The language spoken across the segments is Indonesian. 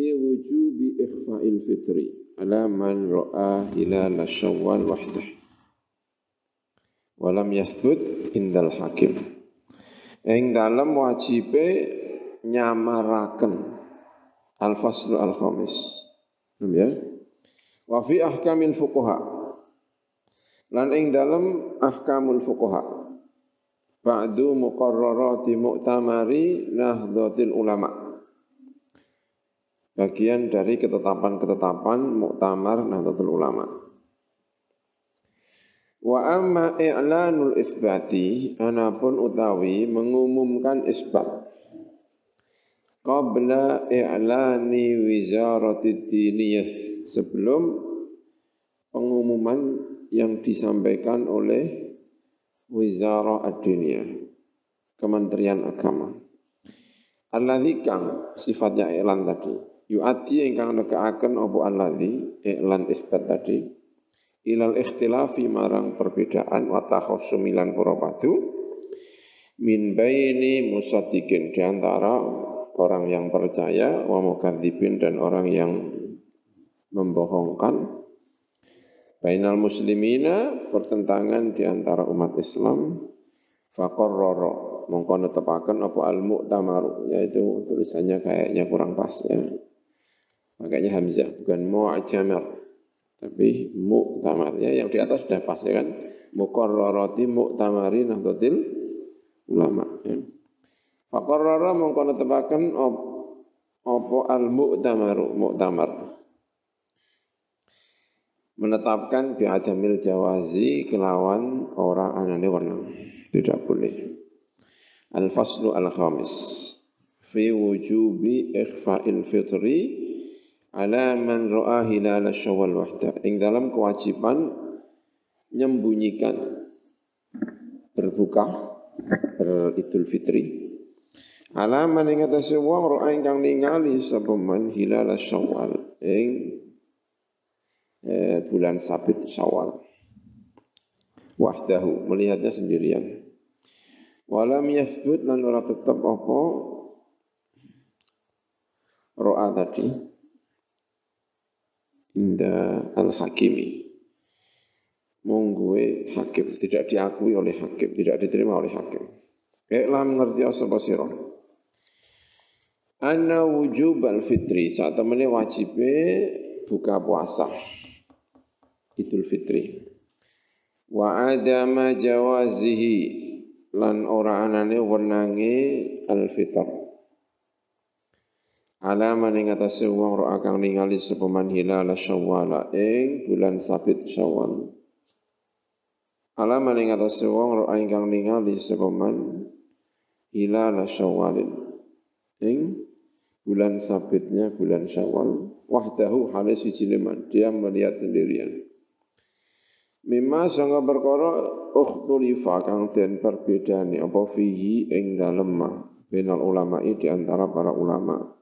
fi wujubi ikhfa'il fitri. Ala man ra'a hilal syawal wahdah. Walam yathbut indal hakim. Ing dalam wajibe nyamaraken. Al faslu al khamis ya? Wa fi ahkamil fuqaha. Lan ing dalam ahkamul fuqaha. Ba'du muqarrarati mu'tamari nahdlatul ulama bagian dari ketetapan-ketetapan muktamar nahdlatul ulama. Wa amma i'lanul isbati anapun utawi mengumumkan isbat. Qabla i'lani wizarati diniyah sebelum pengumuman yang disampaikan oleh Wizara Ad-Dunia, Kementerian Agama. Alladzi kang sifatnya iklan tadi, yu'ati ingkang nekaaken apa alladzi iklan isbat tadi, ilal ikhtilafi marang perbedaan wa takhassumilan para padu min baini musadikin di antara orang yang percaya wa mukadzibin dan orang yang membohongkan Bainal muslimina pertentangan di antara umat Islam faqarrara mongko netepaken apa al mu'tamar yaitu tulisannya kayaknya kurang pas ya. Makanya hamzah bukan mu'tamar tapi mu'tamar ya yang di atas sudah pas ya kan. Muqarrarati mu'tamari nahdlatil ulama ya. Faqarrara mongko netepaken apa al mu'tamaru mu'tamar menetapkan bi'adamil jawazi kelawan orang anane warna. Tidak boleh. Al-faslu al-khamis. Fi wujubi ikhfa'il fitri ala man ra'a hilal syawal wahda. Ing dalam kewajiban menyembunyikan berbuka beridul fitri Alaman ing atase wong roa ingkang ningali sapa man hilal syawal ing eh, bulan sabit syawal. Wahdahu, melihatnya sendirian. Walam yathbut lan ora tetap apa ro'a tadi inda al-hakimi mungguwe hakim tidak diakui oleh hakim tidak diterima oleh hakim Iklam ngerti asal basirah Anna wujub al-fitri saat temennya wajibnya buka puasa Idul Fitri. Wa adama jawazihi lan ora anane wenange al-fitr. Alama ning atase wong ora kang ningali sapa man hilal syawal ing bulan sabit syawal. Alama ning atase wong ora ingkang ningali sapa man hilal syawal ing bulan sabitnya bulan syawal. Wahdahu halis wijiliman dia melihat sendirian. Mima sanga perkara ukhtulifa kang den perbedani apa fihi ing dalem benal ulama di antara para ulama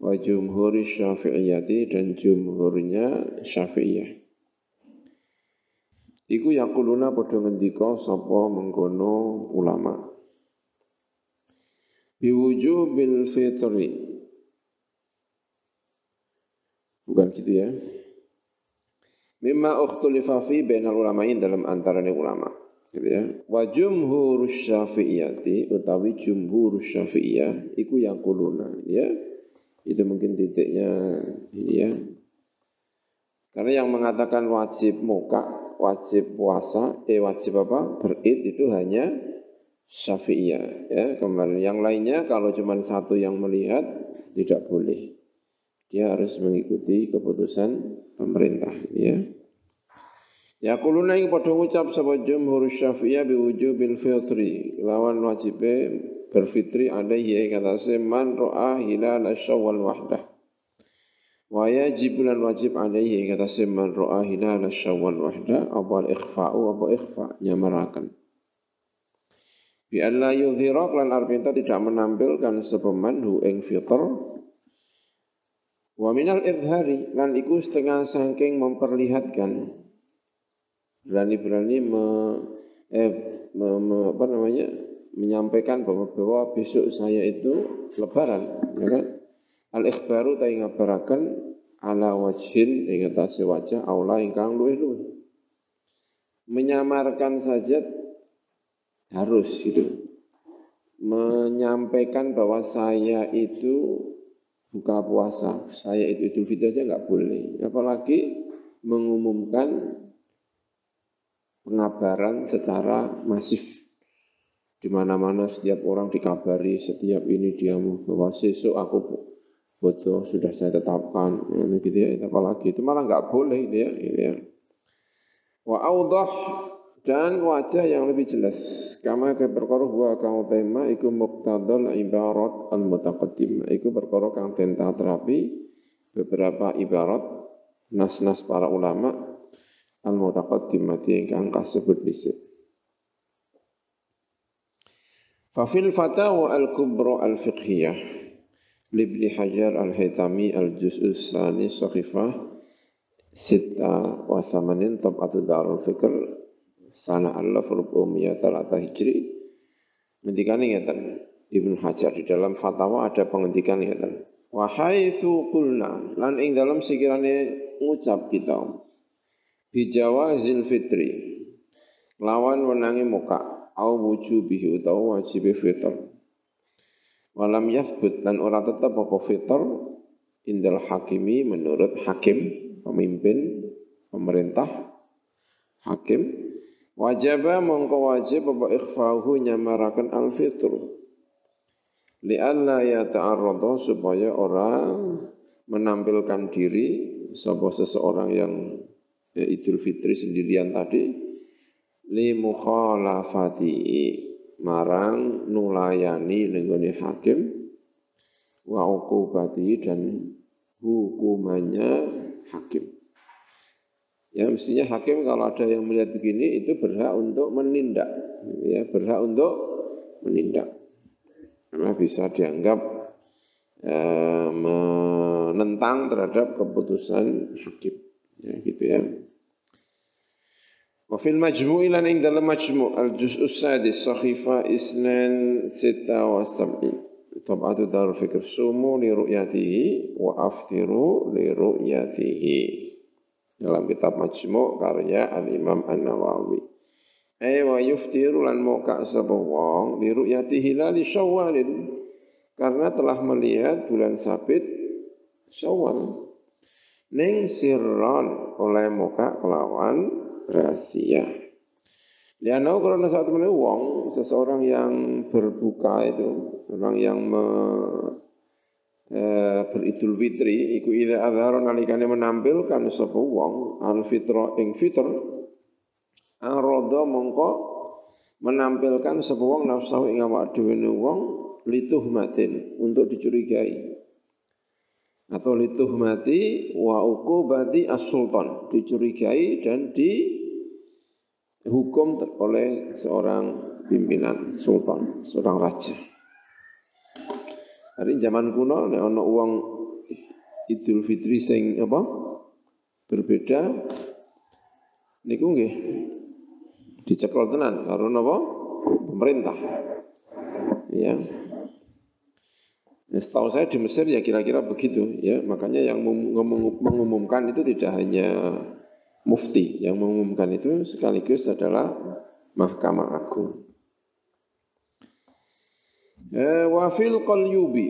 wa jumhuri syafi'iyati dan jumhurnya syafi'iyah Iku yakuluna padha ngendika sapa mengkono ulama Biwujubil fitri Bukan gitu ya Mimma ukhtulifa fi bainal ulamain dalam antaranya ulama. Gitu ya. Wa jumhur syafi'iyati utawi jumhur syafi'iyah iku yang kuluna. Ya. Itu mungkin titiknya ini ya. Karena yang mengatakan wajib muka, wajib puasa, eh wajib apa? Berid itu hanya syafi'iyah. Ya, kemarin yang lainnya kalau cuma satu yang melihat tidak boleh dia harus mengikuti keputusan pemerintah ya. Ya kuluna ing padha ngucap sapa jumhur Syafi'iyah biwujubil fitri lawan wajibe berfitri alaihi ing atase man ra'a hilal syawal wahdah. Wa yajib lan wajib alaihi ing atase man ra'a hilal syawal wahdah apa ikhfa'u apa ikhfa nyamaraken. Bi alla yudhira lan arpinta tidak menampilkan sepeman hu ing fitr Wa minal idhari lan iku setengah saking memperlihatkan berani-berani me, eh, me, me, apa namanya menyampaikan bahwa, bahwa besok saya itu lebaran, ya kan? Al ikhbaru ta ngabaraken ala wajhin ing atase wajah aula ingkang luwih-luwih. Menyamarkan saja harus gitu. Menyampaikan bahwa saya itu buka puasa, saya itu Idul Fitri aja nggak boleh. Apalagi mengumumkan pengabaran secara masif. Di mana-mana setiap orang dikabari, setiap ini dia bahwa sesuk aku foto sudah saya tetapkan. Ini gitu ya apalagi. Itu malah nggak boleh gitu ya gitu ya. Wa audah dan wajah yang lebih jelas. Kama ke perkara wa kang tema iku muqtadal ibarat al mutaqaddim iku perkara kang den terapi beberapa ibarat nas-nas para ulama al mutaqaddimati ingkang kasebut dhisik Fafil fatawa al-kubra al-fiqhiyah Libni Hajar Al-Haytami Al-Juz'u Sani Sahifah Sita wa Thamanin Tab'atu Darul Fikr Sana Allah Rubumiyah Talata Hijri Ngendikan ingatan Ibn Hajar di dalam fatwa ada penghentikan ingatan Wahai kulna Lan ing dalam sekiranya ngucap kita Bijawa zil fitri Lawan menangi muka Au wujubihi utawa wajib fitr Walam yathbut dan orang tetap apa fitur indal hakimi menurut hakim, pemimpin, pemerintah, hakim. Wajaba mongko wajib apa ikhfahu nyamarakan al fitr. Lianna ya ta'arrada supaya orang menampilkan diri sebuah seseorang yang ya, Idul Fitri sendirian tadi li mukhalafati marang nulayani nenggone hakim wa uqubati dan hukumannya hakim. Ya mestinya hakim kalau ada yang melihat begini itu berhak untuk menindak, ya berhak untuk menindak. Karena bisa dianggap eh, menentang terhadap keputusan hakim. Ya gitu ya. Wa fil majmu'i lan ing dalam majmu' al juz'u sadis sahifa isnan sita wa sab'in. Tabatu darul fikr sumu li ru'yatihi wa aftiru li ru'yatihi. Dalam kitab majmu' karya al-imam an-nawawi. Ay wa yuftiru lan moka sapa wong li ru'yatihi la li syawalin. Karena telah melihat bulan sabit syawal. Ning sirron oleh moka kelawan rahasia. Lianau karena saat ini wong seseorang yang berbuka itu orang yang me, e, beridul fitri iku ida adharo nalikane menampilkan sapa wong al fitra ing fitr arodo mongko menampilkan sapa wong nafsu ing awak dhewe wong lituh matin untuk dicurigai atau lituh mati wa uqubati as-sultan dicurigai dan di hukum oleh seorang pimpinan sultan, seorang raja. Hari zaman kuno nek ana uang Idul Fitri sing apa? Berbeda niku nggih dicekel tenan karo napa? Pemerintah. Ya. Ya, setahu saya di Mesir ya kira-kira begitu ya makanya yang mengumumkan itu tidak hanya mufti yang mengumumkan itu sekaligus adalah Mahkamah Agung. Eh, wafil qalyubi.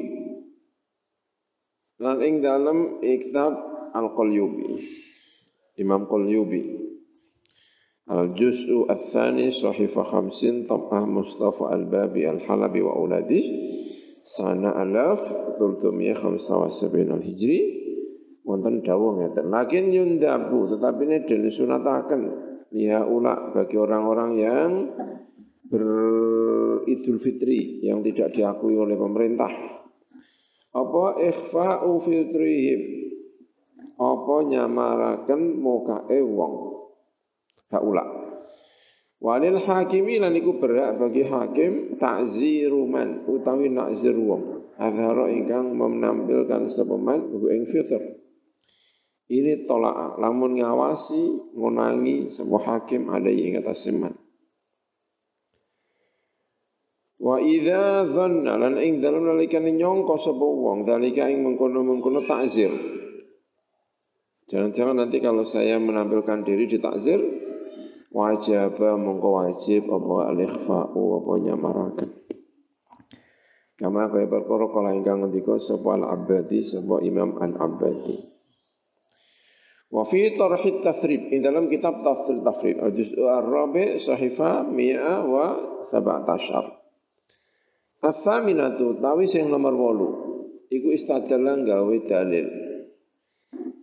Lan ing dalam kitab Al-Qalyubi. Imam Qalyubi. Al-Juz'u Al-Thani Sahifah Khamsin Tab'ah Mustafa Al-Babi Al-Halabi wa Uladi. Sana alaf Tultumiyah Khamsa wa Al-Hijri wonten dawuh ngeten. Lakin yundabu tetapi ini den sunataken liha ula bagi orang-orang yang beridul fitri yang tidak diakui oleh pemerintah. Apa ikhfa'u fitrihim? Apa nyamaraken mukae wong? Haula walil hakimi lan iku berhak bagi hakim takziru man utawi nakzir wong. Azhara ingkang menampilkan sepeman ing fitr ini tolak, lamun ngawasi, ngonangi sebuah hakim ada yang atas seman. Wa idza dhanna lan ing dalem nalikane nyangka sapa wong dalika ing mengkono-mengkono takzir. Jangan-jangan nanti kalau saya menampilkan diri di takzir wajib mongko wajib apa al-ikhfa'u apa nyamaraken. Kama kaya perkara kala ingkang ngendika sapa al-Abadi sapa Imam al-Abadi. Wa fi tarhid tathrib ing dalam kitab tafsir tafsir al-juz' ar-rabi' sahifa 100 wa 17. Athaminatu tawi sing nomor 8 iku istadalla gawe dalil.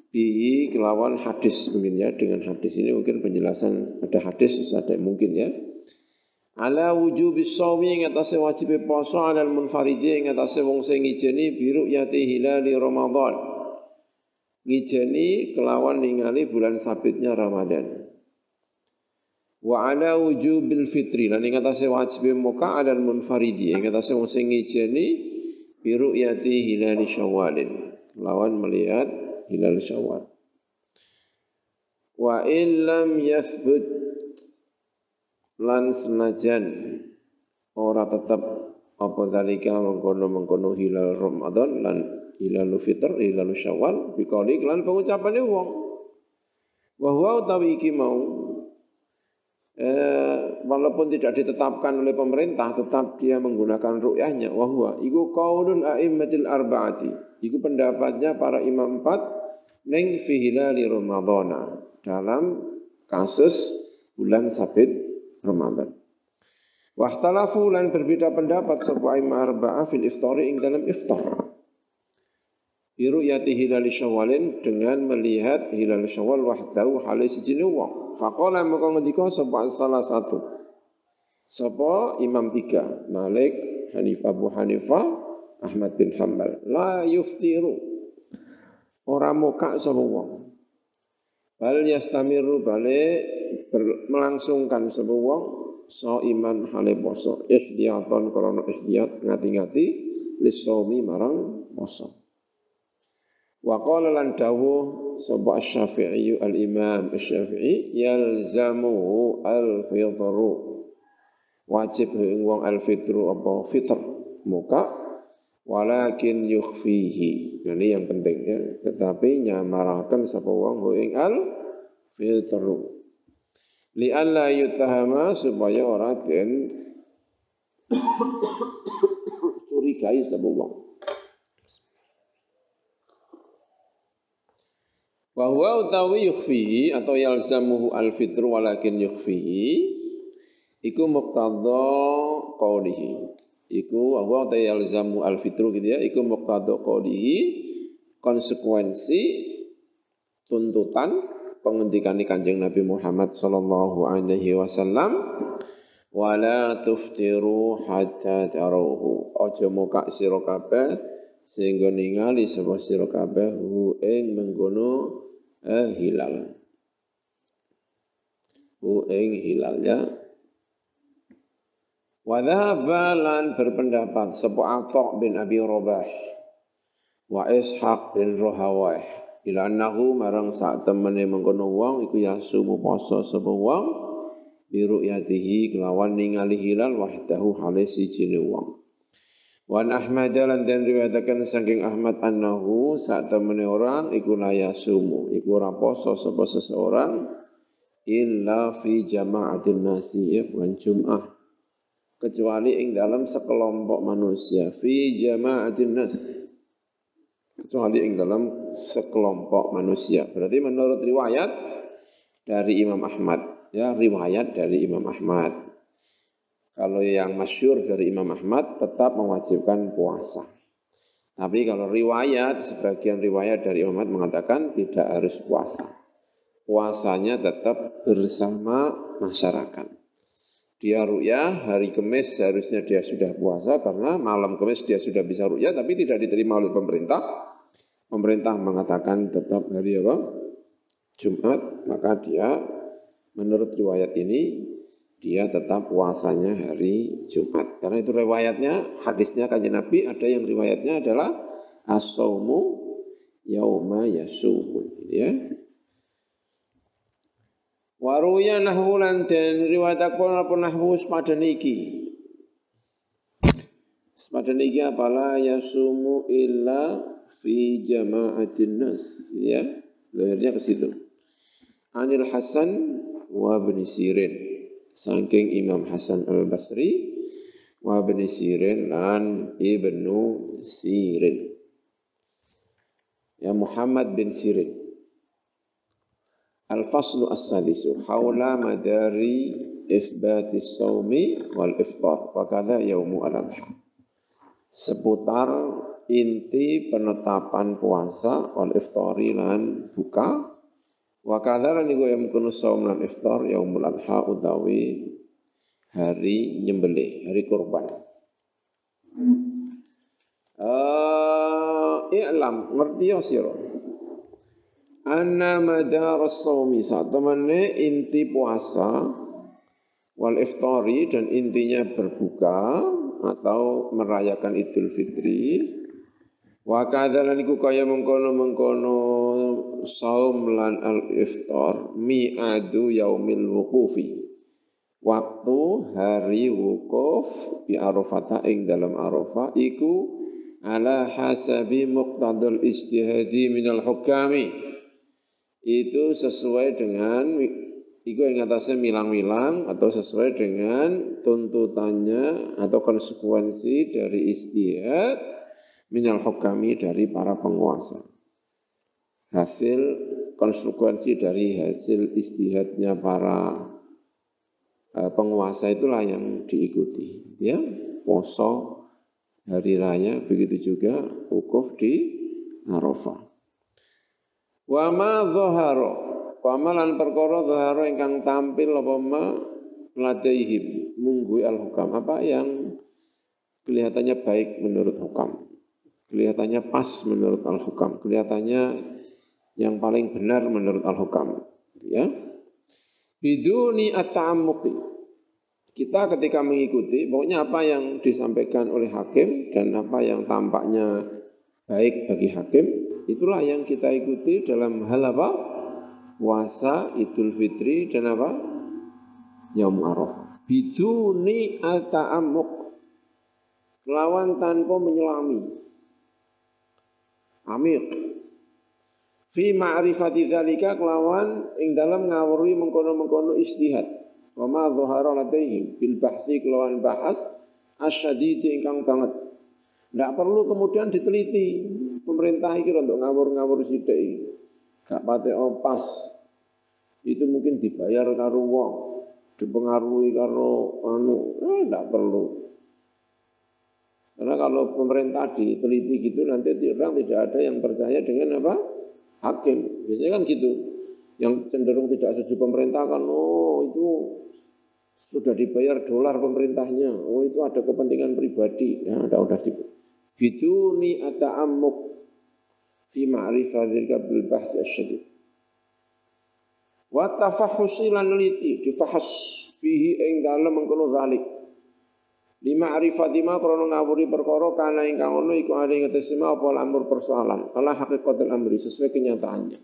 Bihi kelawan hadis. Mungkin ya dengan hadis ini mungkin penjelasan ada hadis ada mungkin ya. Ala wujubi shawi ing atase wajib poso ala munfaridi ing atase wong sing ngijeni biru yati hilali ramadan ngijeni kelawan ningali bulan sabitnya Ramadan. Wa ala wujubil fitri. Lan ing atase wajib muka dan munfaridi. Ing atase wong sing ngijeni biru yati hilali syawalin. Lawan melihat hilal syawal. Wa in lam yathbut lan senajan ora tetap apa dalika mengkono-mengkono hilal Ramadan lan hilal fitr hilal syawal bikali lan pengucapane wong. Wa huwa utawi iki mau eh, walaupun tidak ditetapkan oleh pemerintah tetap dia menggunakan ru'yahnya. Wahwa iku qaulul a'immatil arba'ati. Iku pendapatnya para imam empat neng fi hilali ramadhana dalam kasus bulan sabit Ramadan. Wahtalafu lan berbeda pendapat sebuah imam arba'ah fil iftari ing dalam iftar Biru yati hilal syawalin dengan melihat hilal syawal wahdahu halai sejini wong. Fakola maka ngendika sapa salah satu. Sapa imam tiga. Malik, Hanifah, Abu Hanifah, Ahmad bin Hanbal. La yuftiru. Orang muka sapa wong. Bal yastamiru bale melangsungkan sapa wong so iman hale poso ihdiyaton krana ihdiyat ngati-ngati lisomi marang poso. Wa qala lan dawuh sapa Asy-Syafi'i al-Imam Asy-Syafi'i yalzamu al-fitru. Wajib wong al-fitru apa fitr muka walakin yukhfihi. Ini yang penting ya. Tetapi nyamarakan sapa wong ing al-fitru. Li alla yutahama supaya ora den curigai sapa wong. Wa huwa utawi yukhfihi atau yalzamuhu al-fitru walakin yukhfihi iku muqtadha qawlihi. Iku wa huwa utawi yalzamu al-fitru gitu ya, iku muqtadha qawlihi konsekuensi tuntutan pengendikan Kanjeng Nabi Muhammad sallallahu alaihi wasallam wala tuftiru hatta taruhu. Aja muka sira kabeh sehingga ningali sapa sira kabeh hu ing eh, hilal. Hu ing hilal ya. Wa lan berpendapat sapa Atha bin Abi Rabah wa Ishaq bin Rahawah ila annahu marang sak temene mengkono wong iku yasumu poso sapa wong biru yatihi kelawan ningali hilal wahdahu hale siji wong Wan Ahmad lan dan riwayatakan saking Ahmad annahu saat temene orang iku sumu iku ora poso sapa seseorang illa fi jama'atin nasi ya bukan Jum'ah. Kecuali ing dalam sekelompok manusia. Fi jama'atin nas. Kecuali ing dalam sekelompok manusia. Berarti menurut riwayat dari Imam Ahmad. Ya riwayat dari Imam Ahmad kalau yang masyur dari Imam Ahmad tetap mewajibkan puasa. Tapi kalau riwayat, sebagian riwayat dari Imam Ahmad mengatakan tidak harus puasa. Puasanya tetap bersama masyarakat. Dia ru'yah, hari kemis seharusnya dia sudah puasa karena malam kemis dia sudah bisa ru'yah tapi tidak diterima oleh pemerintah. Pemerintah mengatakan tetap hari apa? Jumat, maka dia menurut riwayat ini dia tetap puasanya hari Jumat. Karena itu riwayatnya, hadisnya kanjeng Nabi ada yang riwayatnya adalah as-saumu yauma yasumun. Ya. Waruya nahwu den riwayat apa nahwu. Sepadan iki apalah yasumu illa fi jama'atin nas ya. Lahirnya ke situ. Anil Hasan wa bin Sirin. Saking Imam Hasan Al-Basri wa bin Sirin lan Ibnu Sirin. Ya Muhammad bin Sirin. Al-faslu as-sadisu hawla madari ithbati sawmi wal iftar wa kadha yaumu al-adha seputar inti penetapan puasa wal iftari lan buka wa kadzara niku yang kuno saum lan iftar yaumul adha utawi hari nyembelih, hari kurban. Uh, i'lam ngerti ya sira. Anna madar as-saumi satemene inti puasa wal iftari dan intinya berbuka atau merayakan Idul Fitri. Wa kadzalan iku kaya mengkono-mengkono saum lan al-iftar mi'adu yaumil wuqufi. Waktu hari wukuf bi Arafah ing dalam Arafah iku ala hasabi muqtadul ijtihadi minal hukami. Itu sesuai dengan Iku yang atasnya milang-milang atau sesuai dengan tuntutannya atau konsekuensi dari istihad minal hukami dari para penguasa. Hasil konsekuensi dari hasil istihadnya para uh, penguasa itulah yang diikuti. Ya, poso hari raya begitu juga wukuf di Arafah. Wa ma Pamalan perkara zahara ingkang tampil apa ma ladaihim munggui al-hukam apa yang kelihatannya baik menurut hukam kelihatannya pas menurut al-hukam kelihatannya yang paling benar menurut al-hukam ya biduni at-ta'ammuqi kita ketika mengikuti pokoknya apa yang disampaikan oleh hakim dan apa yang tampaknya baik bagi hakim itulah yang kita ikuti dalam hal apa puasa Idul Fitri dan apa? Yaum Arafah. Biduni ata'amuk. Lawan tanpa menyelami. Amir. Fi ma'rifati dzalika kelawan ing dalam ngawuri mengkono-mengkono istihad. Wa ma ladaihim. Bil bahsi kelawan bahas asyadidi ingkang banget. Tidak perlu kemudian diteliti. Pemerintah iki untuk ngawur-ngawur sithik gak pate opas. Itu mungkin dibayar karo wong. Dipengaruhi karo anu. Eh, enggak perlu karena kalau pemerintah diteliti gitu nanti orang tidak ada yang percaya dengan apa? Hakim. Biasanya kan gitu. Yang cenderung tidak setuju pemerintah kan oh itu sudah dibayar dolar pemerintahnya. Oh itu ada kepentingan pribadi. Ya udah udah di gitu ni amuk fi ma'rifah dzalika bil bahth asyadid. Wa tafahusi lan liti difahas fihi ing dalem mengkono zalik. Lima arifati ma krono ngawuri perkara kana ingkang ono iku ade ngetesima apa lamur persoalan. Kala hakikatul amri sesuai kenyataannya.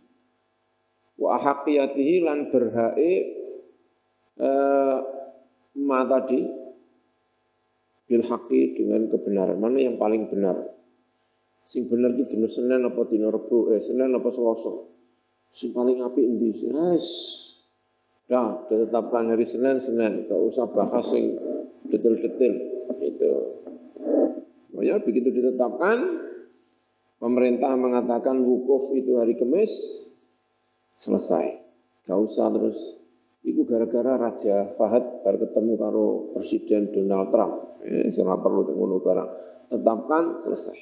Wa haqiyatihi lan berhae eh, ma tadi bil haqi dengan kebenaran. Mana yang paling benar? Sing bener ki dina Senin apa dina Rebo, eh Senin apa Selasa. Sing paling apik endi? Yes. Dah, ditetapkan hari Senin, Senin. Gak usah bahas sing detail-detail. Itu. Ya, begitu ditetapkan, pemerintah mengatakan wukuf itu hari Kamis, selesai. Gak usah terus. Itu gara-gara Raja Fahad baru ketemu karo Presiden Donald Trump. Eh, saya perlu ngono barang. Tetapkan, selesai.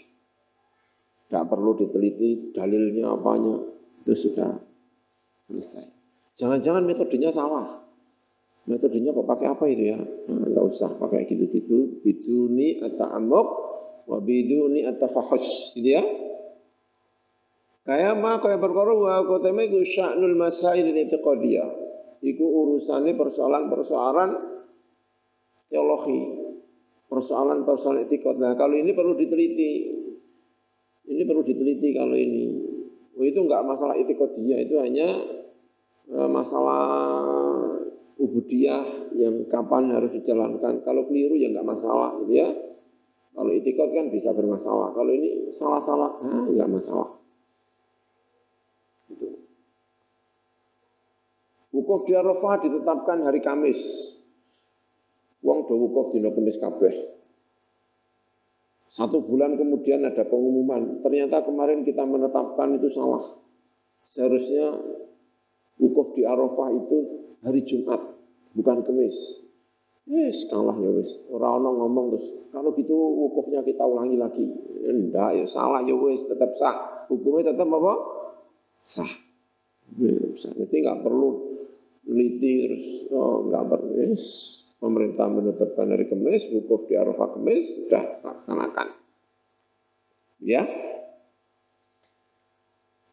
Tidak perlu diteliti dalilnya apanya. Itu sudah selesai. Jangan-jangan metodenya salah. Metodenya kok pakai apa itu ya? Nah, enggak usah pakai gitu-gitu. Biduni ata'amuk wa biduni atafahus. Gitu ya. Kayak ma kaya perkara wa koteme iku sya'nul masail i'tiqadiyah. Iku urusannya persoalan-persoalan teologi. Persoalan-persoalan etikot. Nah, kalau ini perlu diteliti. Ini perlu diteliti kalau ini. Oh, itu enggak masalah dia itu hanya eh, masalah ubudiyah yang kapan harus dijalankan. Kalau keliru ya enggak masalah gitu ya. Kalau itikad kan bisa bermasalah. Kalau ini salah-salah, ah, enggak masalah. Itu. Wukuf di Arafah ditetapkan hari Kamis. Wong do wukuf dina Kamis kabeh. Satu bulan kemudian ada pengumuman, ternyata kemarin kita menetapkan itu salah. Seharusnya wukuf di Arafah itu hari Jumat, bukan Kamis. Yes, kalah ya wis. Ora ana ngomong terus. Kalau gitu wukufnya kita ulangi lagi. Enggak, ya salah ya wis, tetap sah. Hukumnya tetap apa? Sah. sah. Jadi nggak perlu teliti terus. Oh, nggak perlu. Yes. Pemerintah menetapkan hari Kamis, wukuf di Arafah Kamis, sudah laksanakan. Ya.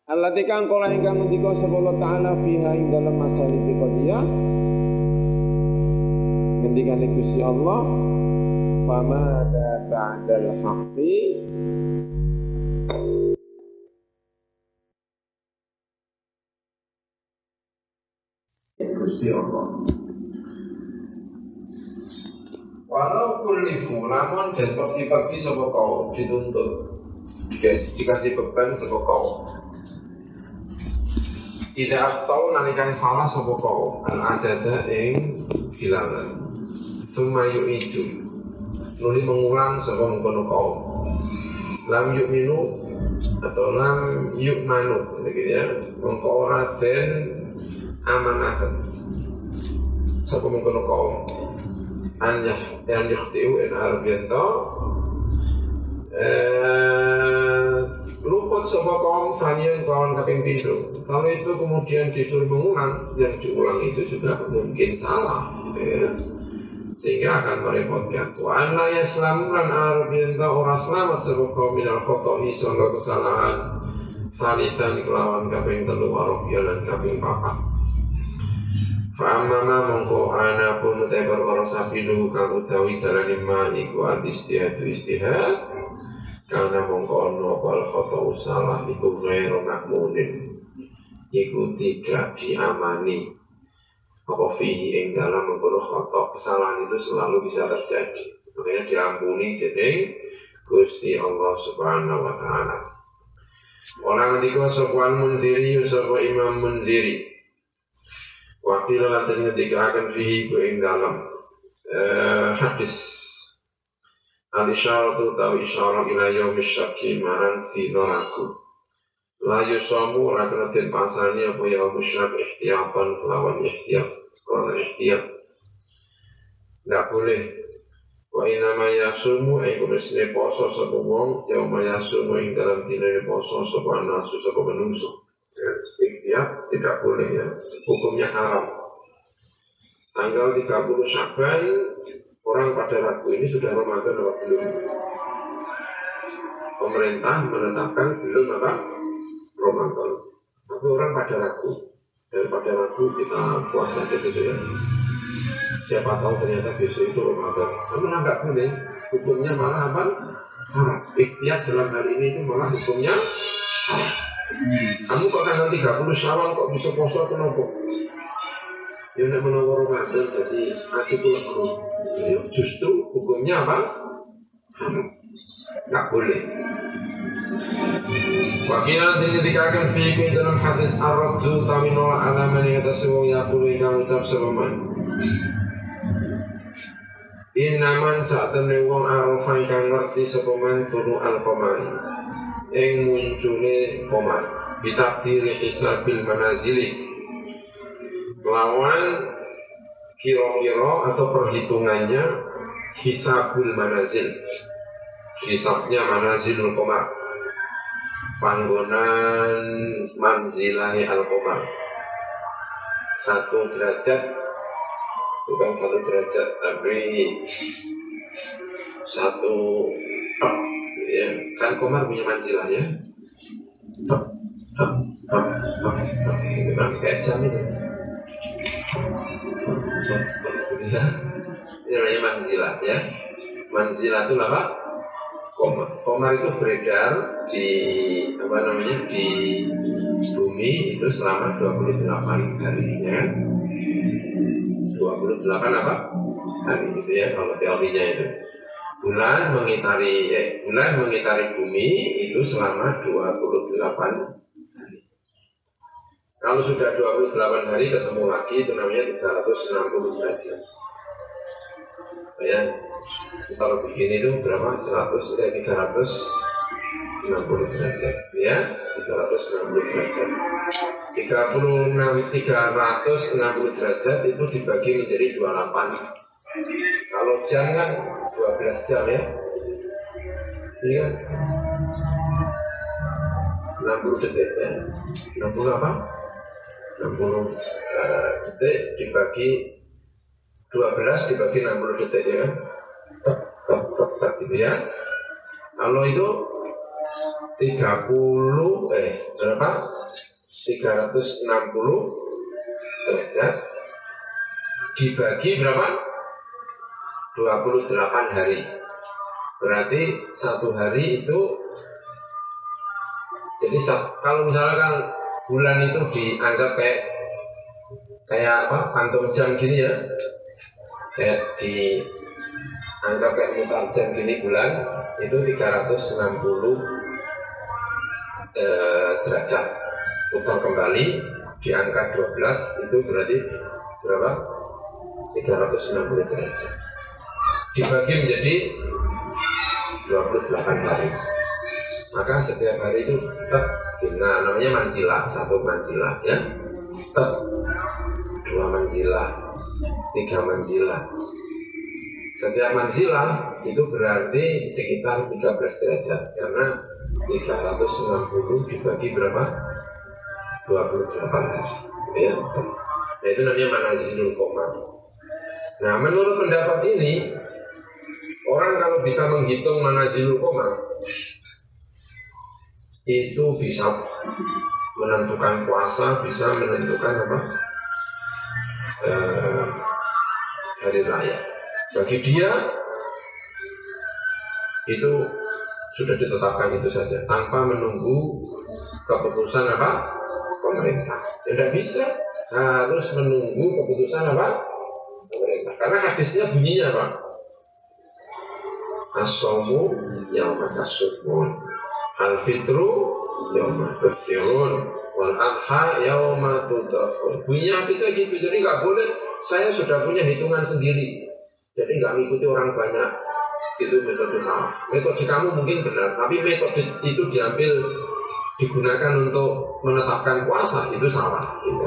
Allati kang kala ingkang ngendika sapa taala fiha ing dalam masalah qadiyah ngendikane Gusti Allah. Famada ba'dal haqqi. Gusti Allah. Walau kulifu namun dan pasti-pasti sapa kau dituntut? Dikasih, beban sapa kau? Tidak tahu nalikan salah sapa kau. Al adada ing bilangan Suma itu. Nuli mengulang sebab mengkono kau Lam yuk minu Atau lam yuk manu gitu ya. Mengkau raden amanatan Sebab mengkono kau Anya yang yuktiu en arbianto eh, luput sebuah kaum sanian kawan kaping pintu kalau itu kemudian disuruh mengulang yang diulang itu juga mungkin salah ya sehingga akan merepotkan. Wa anna yaslamu lan yenta ora selamat sebab kaum minal khoto'i sangka kesalahan salisan kelawan kaping telu warobia lan kaping papat. Fa'amama mongko ana pun utai perkara sabilu kang utawi dalane ma iku al istihad karena mongko ono wal khoto'u salah iku ghairu makmunin iku tidak diamani apa fihi ing dalam mengkono khotok kesalahan itu selalu bisa terjadi. Makanya diampuni jadi Gusti Allah Subhanahu wa taala. Orang ketika sebuah mendiri sapa imam mendiri Wakil lantan ketika akan fihi ku ing dalam eh, hadis. Al isyaratu tau isyarat ila yaumis syaki marang dino ragu La yusamu ora kena den pasani apa ya musyrik ihtiyatan lawan ihtiyat. Karena ihtiyat. Tidak boleh. Wa inama yasumu ay kumisne poso sapa wong ya yasumu ing dalam dina poso sapa nasu sapa menungso. Ya, ihtiyat tidak boleh ya. Hukumnya haram. Tanggal 30 Syaban orang pada ragu ini sudah Ramadan atau belum? Pemerintah menetapkan belum apa? Ramadan. Tapi orang pada ragu. Daripada ragu kita puasa besok ya. Siapa tahu ternyata besok itu Ramadan. Kamu nggak boleh. Hukumnya malah apa? Ikhtiar dalam hal ini itu malah hukumnya. Kamu kok tanggal 30 syawal kok bisa puasa kenapa? Ya nak menawar Ramadan jadi hati pula perlu. Ya, justru hukumnya apa? Haram. Nggak boleh. Wakilan akan fiikum dalam hadis Ar-Raddu kami nolak alaman yang atas wong yakulu ingkang ucap sepaman Inaman saat temen wong arafa ingkang ngerti sepaman turu al-komari Ing munculi komar Bitakdiri hisabil manazili. Lawan kira-kira atau perhitungannya Hisabul manazil. Hisabnya manazilul komar panggonan manzilahi al-qamar. Satu derajat bukan satu derajat tapi satu ya kan komar punya manzilah ya? Itu. Kan namanya manzilah ya. Manzilah itu apa komar komar itu beredar di apa namanya di bumi itu selama 28 hari ya 28 apa hari itu ya kalau teorinya itu bulan mengitari eh, bulan mengitari bumi itu selama 28 hari. Kalau sudah 28 hari ketemu lagi itu namanya 360 derajat. Ya, kalau bikin itu berapa? 100 eh, 360 derajat ya 360 derajat 36 360 derajat itu dibagi menjadi 28 kalau jam kan 12 jam ya. Ini kan 60 detik ya. 60 apa? 60 uh, eh, detik dibagi 12 dibagi 60 detik ya kan. Tak, tak, tak, tak, gitu ya. Kalau itu 30 eh berapa? 360 derajat dibagi berapa? 28 hari. Berarti satu hari itu jadi kalau misalkan bulan itu dianggap kayak kayak apa kantung jam gini ya kayak di kayak mutar jam gini bulan itu 360 eh, derajat putar kembali di angka 12 itu berarti berapa 360 derajat dibagi menjadi 28 hari. Maka setiap hari itu tetap nah namanya manzilah, satu manzilah ya. Tetap dua manzilah, tiga manzilah. Setiap manzilah itu berarti sekitar 13 derajat karena 360 dibagi berapa? 28 hari. Ya. Nah itu namanya manazilul koma. Nah menurut pendapat ini Orang kalau bisa menghitung manazilul koma itu bisa menentukan puasa, bisa menentukan apa eh, hari raya. Bagi dia itu sudah ditetapkan itu saja tanpa menunggu keputusan apa? Pemerintah. Tidak bisa harus menunggu keputusan apa? Pemerintah. Karena hadisnya bunyinya apa? As-somu yawma tasubun. Al-fitru yawma tuftirun Wal adha yawma tudafun Bunyinya bisa gitu Jadi nggak boleh. Saya sudah punya hitungan sendiri Jadi nggak mengikuti orang banyak Itu metode salah Metode kamu mungkin benar Tapi metode itu diambil Digunakan untuk menetapkan puasa Itu salah gitu.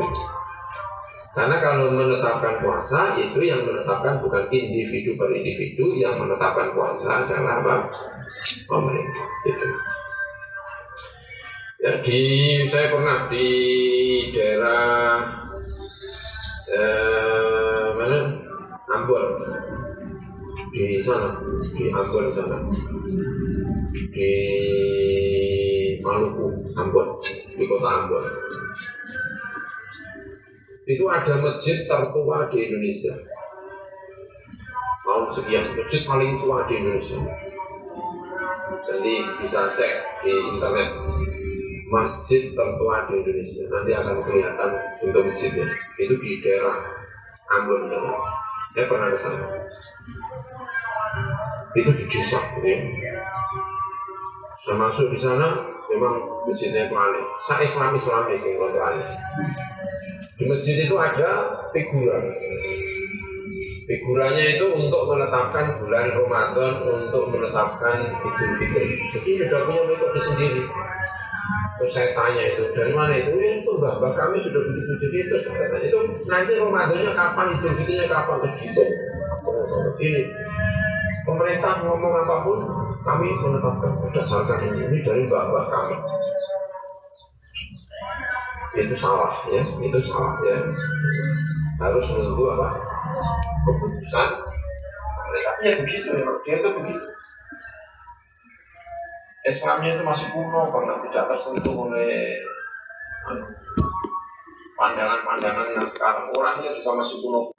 Karena kalau menetapkan puasa itu yang menetapkan bukan individu per individu, yang menetapkan puasa adalah apa? Pemerintah. Gitu. Ya saya pernah di daerah eh, Ambon di sana di Ambon sana di Maluku Ambon di kota Ambon itu ada masjid tertua di Indonesia. Tahun sekian, masjid paling tua di Indonesia. Jadi bisa cek di internet masjid tertua di Indonesia. Nanti akan kelihatan untuk masjidnya. Itu di daerah Ambon. Saya pernah ke sana. Itu di desa, ya. Saya masuk di sana, memang masjidnya itu aneh. Saya Islam Islam sih kalau aneh. Di masjid itu ada figura. Figuranya itu untuk menetapkan bulan Ramadan, untuk menetapkan Idul Fitri. Jadi sudah punya metode sendiri. Terus saya tanya itu dari mana itu? Ya itu mbak, kami sudah begitu jadi itu itu nanti Ramadannya kapan? Idul Fitrinya kapan? Terus itu. Ini pemerintah ngomong apa pun kami menetapkan berdasarkan ini, ini dari mbak-mbak kami. Itu salah ya itu salah ya. Harus menunggu apa? Keputusan. Mereka ya begitu ya dia itu begitu Islamnya itu masih kuno banget tidak tersentuh oleh anu, pandangan-pandangan yang sekarang. Orangnya juga masih kuno.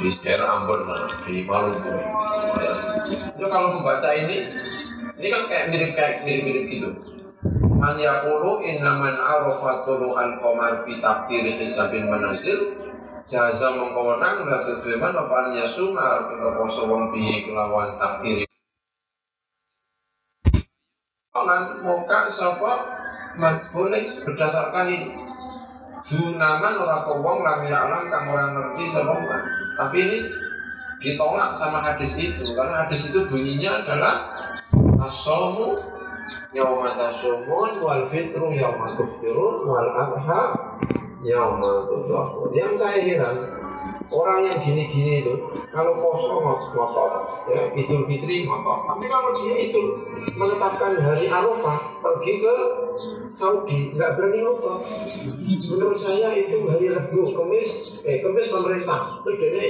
Di daerah Ambon di Maluku. Itu kalau membaca ini ini kan kayak mirip kayak mirip mirip gitu. Man yaqulu inna man arafa al qamar bi taqdiri hisabin manazil jaza mengkawenang la kedheman apa an yasuma kita poso wong piye kelawan takdir. Kan muka sapa boleh berdasarkan ini. Dunaman ora wong lam alam kang ora ngerti sapa Tapi ini ditolak sama hadis itu karena hadis itu bunyinya adalah asomu yauma tasumun wal fitru yauma tuftirun wal adha tudhahun yang saya heran orang yang gini-gini itu kalau poso ngotot ya idul fitri ngotot tapi kalau dia itu menetapkan hari arafah pergi ke Saudi nggak berani ngotot menurut saya itu hari Rabu Kemis eh Kemis pemerintah. Terus dia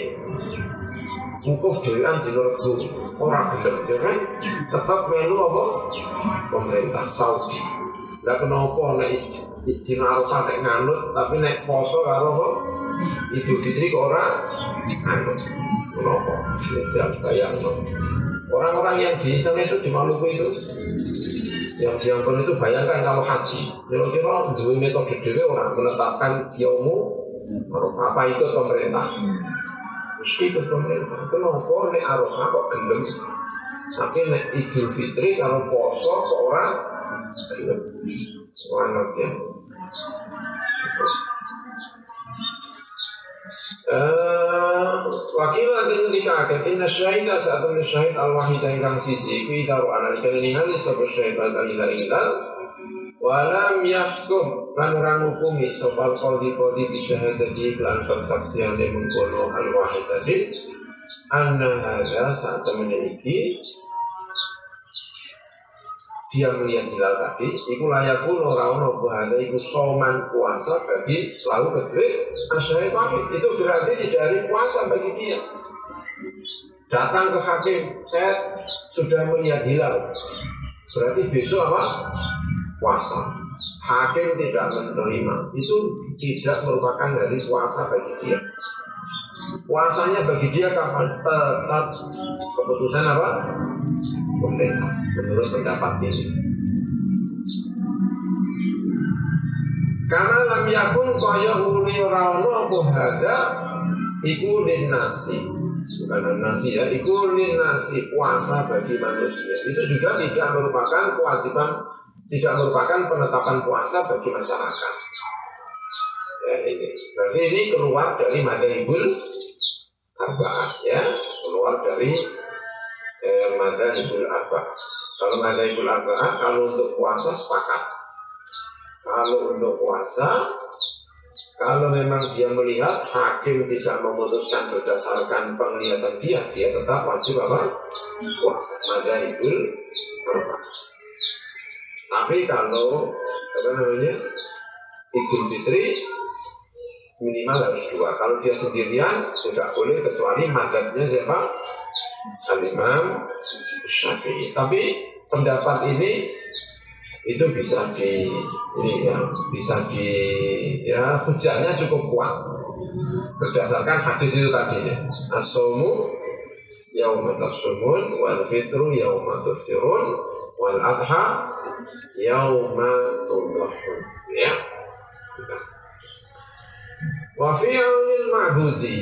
wukuf dhewean dina rebo ora gelem ya kan? Tetap melu apa? Pemerintah Saudi lah kenapa nek dina Arafah nek nganut tapi nek poso karo Idul Fitri kok ora nganut? Kenapa? Ya bayang orang-orang yang di sana itu di Maluku itu yang diampun itu bayangkan kalau haji kira-kira dua metode dhewe orang menetapkan yaumu apa ikut pemerintah mesti ke pemerintah. Kenapa nek arafah kok gelem? Tapi nek idul fitri kalau poso kok gelem orang ngerti Uh, saat ini syahid al-wahid yang siji iku idaru analika ningali sapa syahid al-ilah ilah Walam yahkum lan orang hukumi sopal qadi qadi bi syahadati lan persaksian yang mengkono al wahid tadi anna hadza saat memiliki dia melihat hilal tadi iku layakun orang orang bahada iku soman puasa bagi lalu kedua asyai pamit itu berarti tidak hari puasa bagi dia datang ke hakim saya sudah melihat hilal berarti besok apa puasa. Hakim tidak menerima. Itu tidak merupakan dari puasa bagi dia. Puasanya bagi dia kapan tetap keputusan apa? Pemerintah menurut pendapat ini. Karena lam yakun kaya uli ora ono apa hada iku nasi bukan nasi ya iku nasi puasa bagi manusia itu juga tidak merupakan kewajiban tidak merupakan penetapan puasa bagi masyarakat. Ya, ini. Berarti ini keluar dari madhabul arba'ah ya, keluar dari eh, madhabul arba'ah. Kalau madhabul arba'ah kalau untuk puasa sepakat. Kalau untuk puasa kalau memang dia melihat hakim tidak memutuskan berdasarkan penglihatan dia, dia tetap wajib apa? Puasa. Madhabul arba'ah. Tapi kalau apa namanya Idul Fitri minimal harus dua. Kalau dia sendirian tidak boleh kecuali madhabnya siapa? Al-Imam Syafi'i. Tapi pendapat ini itu bisa di ini ya bisa di ya hujannya cukup kuat. Berdasarkan hadis itu tadi ya. Asomu yauma tasumun wal fitru yauma tuftirun wal adha yauma tudhahun ya. Wa fi aunil ma'budi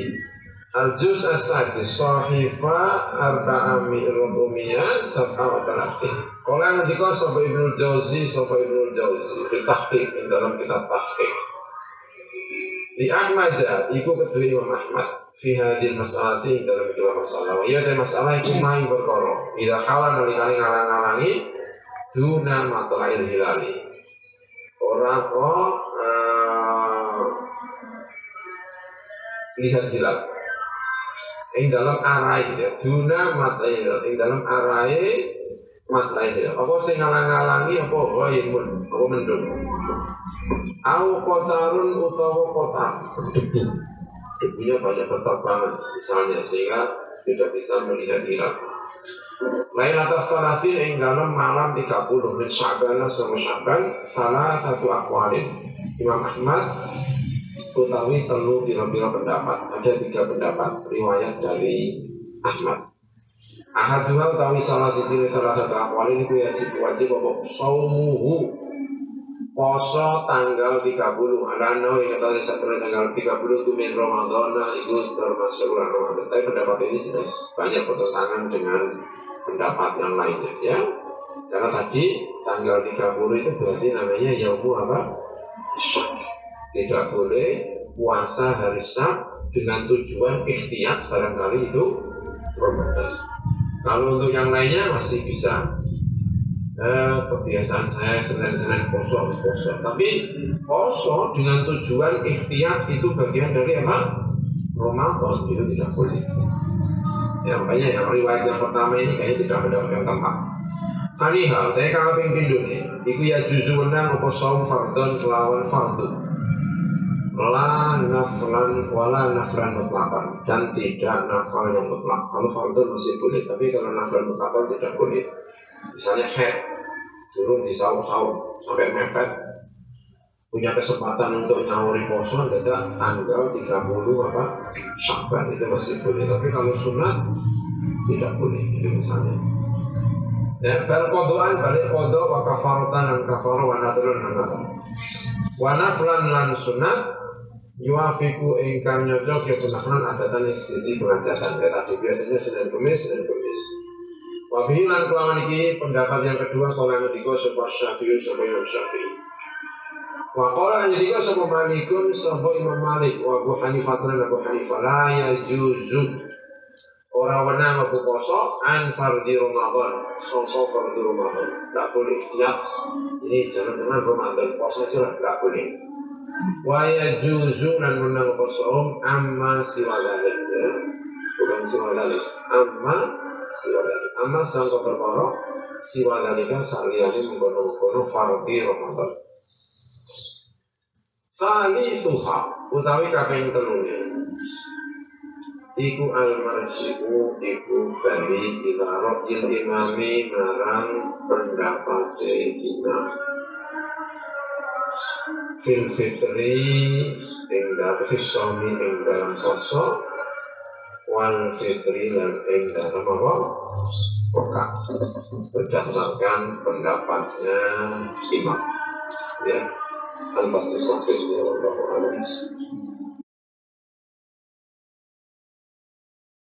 al juz as-sadis sahifa arba'a mi'rubumiyah sab'a wa talatin Kala nanti kau sampai Ibnu Jauzi sampai Ibnu Jauzi di dalam kitab tahqiq di Ahmad iku kedua Imam Ahmad fi hadil mas'alati dalam dua masalah. Iya ada masalah itu main berkoro. Bila halal nalikani ngalang-ngalangi duna matlail hilali. Orang kok uh, lihat hilal. Yang dalam arai ya, duna matlail hilal. Yang dalam arai matlail hilal. Apa sih ngalang-ngalangi apa oh mun apa mendung. Au kotarun utawa debu debunya banyak berterbangan misalnya sehingga tidak bisa melihat hilal. Lain atas salasin yang dalam malam 30 min Sya'ban sama Sya'ban salah satu akwalin Imam Ahmad utawi telu biro-biro pendapat. Ada tiga pendapat riwayat dari Ahmad. Ahad dua utawi salah siji salah satu akwalin itu wajib wajib apa? Saumuhu. Poso tanggal 30 alano yang kata satu tanggal 30 itu min Ramadan itu termasuk bulan Ramadan. Tapi pendapat ini jelas banyak bertentangan dengan pendapat yang lainnya ya. Karena tadi tanggal 30 itu berarti namanya yaumu apa tidak boleh puasa hari Sab dengan tujuan ikhtiar barangkali itu Ramadan kalau untuk yang lainnya masih bisa eh, kebiasaan saya senin-senin poso harus poso. Tapi poso dengan tujuan ikhtiar itu bagian dari apa? Ramadan itu tidak boleh. Ya makanya yang riwayat yang pertama ini kayaknya tidak mendapatkan tempat. Kaniha, saya kaping pindu nih. Iku ya juzu menang apa saum fardon kelawan fardun. La naflan wala naflan mutlakan dan tidak nafal yang mutlak. Kalau fardun masih boleh, tapi kalau naflan mutlakan tidak boleh. Misalnya head turun di sahur-sahur sampai mepet. Punya kesempatan untuk nyawuri poso ada tanggal 30 apa Syakban itu masih boleh. Tapi kalau sunat tidak boleh itu misalnya. Ya bal kodoan balik kodo wa kafarotan dan kafaro wa nadrun dan nadrun. Wa naflan lan sunat yuafiku ingkang nyocok ya punaflan adatan yang sisi pengadatan tadi biasanya Senin Kemis Senin Kemis. Wabihi lan kelawan iki pendapat yang kedua yang ketiga sebuah syafi'i sebuah imam syafi'i. Wa qala ketiga sebuah malikun sebuah imam malik. Wa abu dan abu hanifah. La ya juzu orang wenang abu poso an fardi ramadan. Sosok fardi ramadan. Tak boleh ikhtiar ini jangan-jangan ramadan. Poso aja lah boleh wa ya juzu dan poso amma siwa dalik ya. Bukan siwa dalik amma siwa dalika amma sangka perkara siwa dalika saliyane mengkono-kono fardhi Ramadan. Sali suha utawi kaping telune. Iku al marji'u iku bali ila ra'il imami marang pendapate imam fil fitri ing dalam fisomi ing dalam poso wal fitri dan ing dalam apa? Buka berdasarkan pendapatnya imam. Ya pasti sakit ya Allah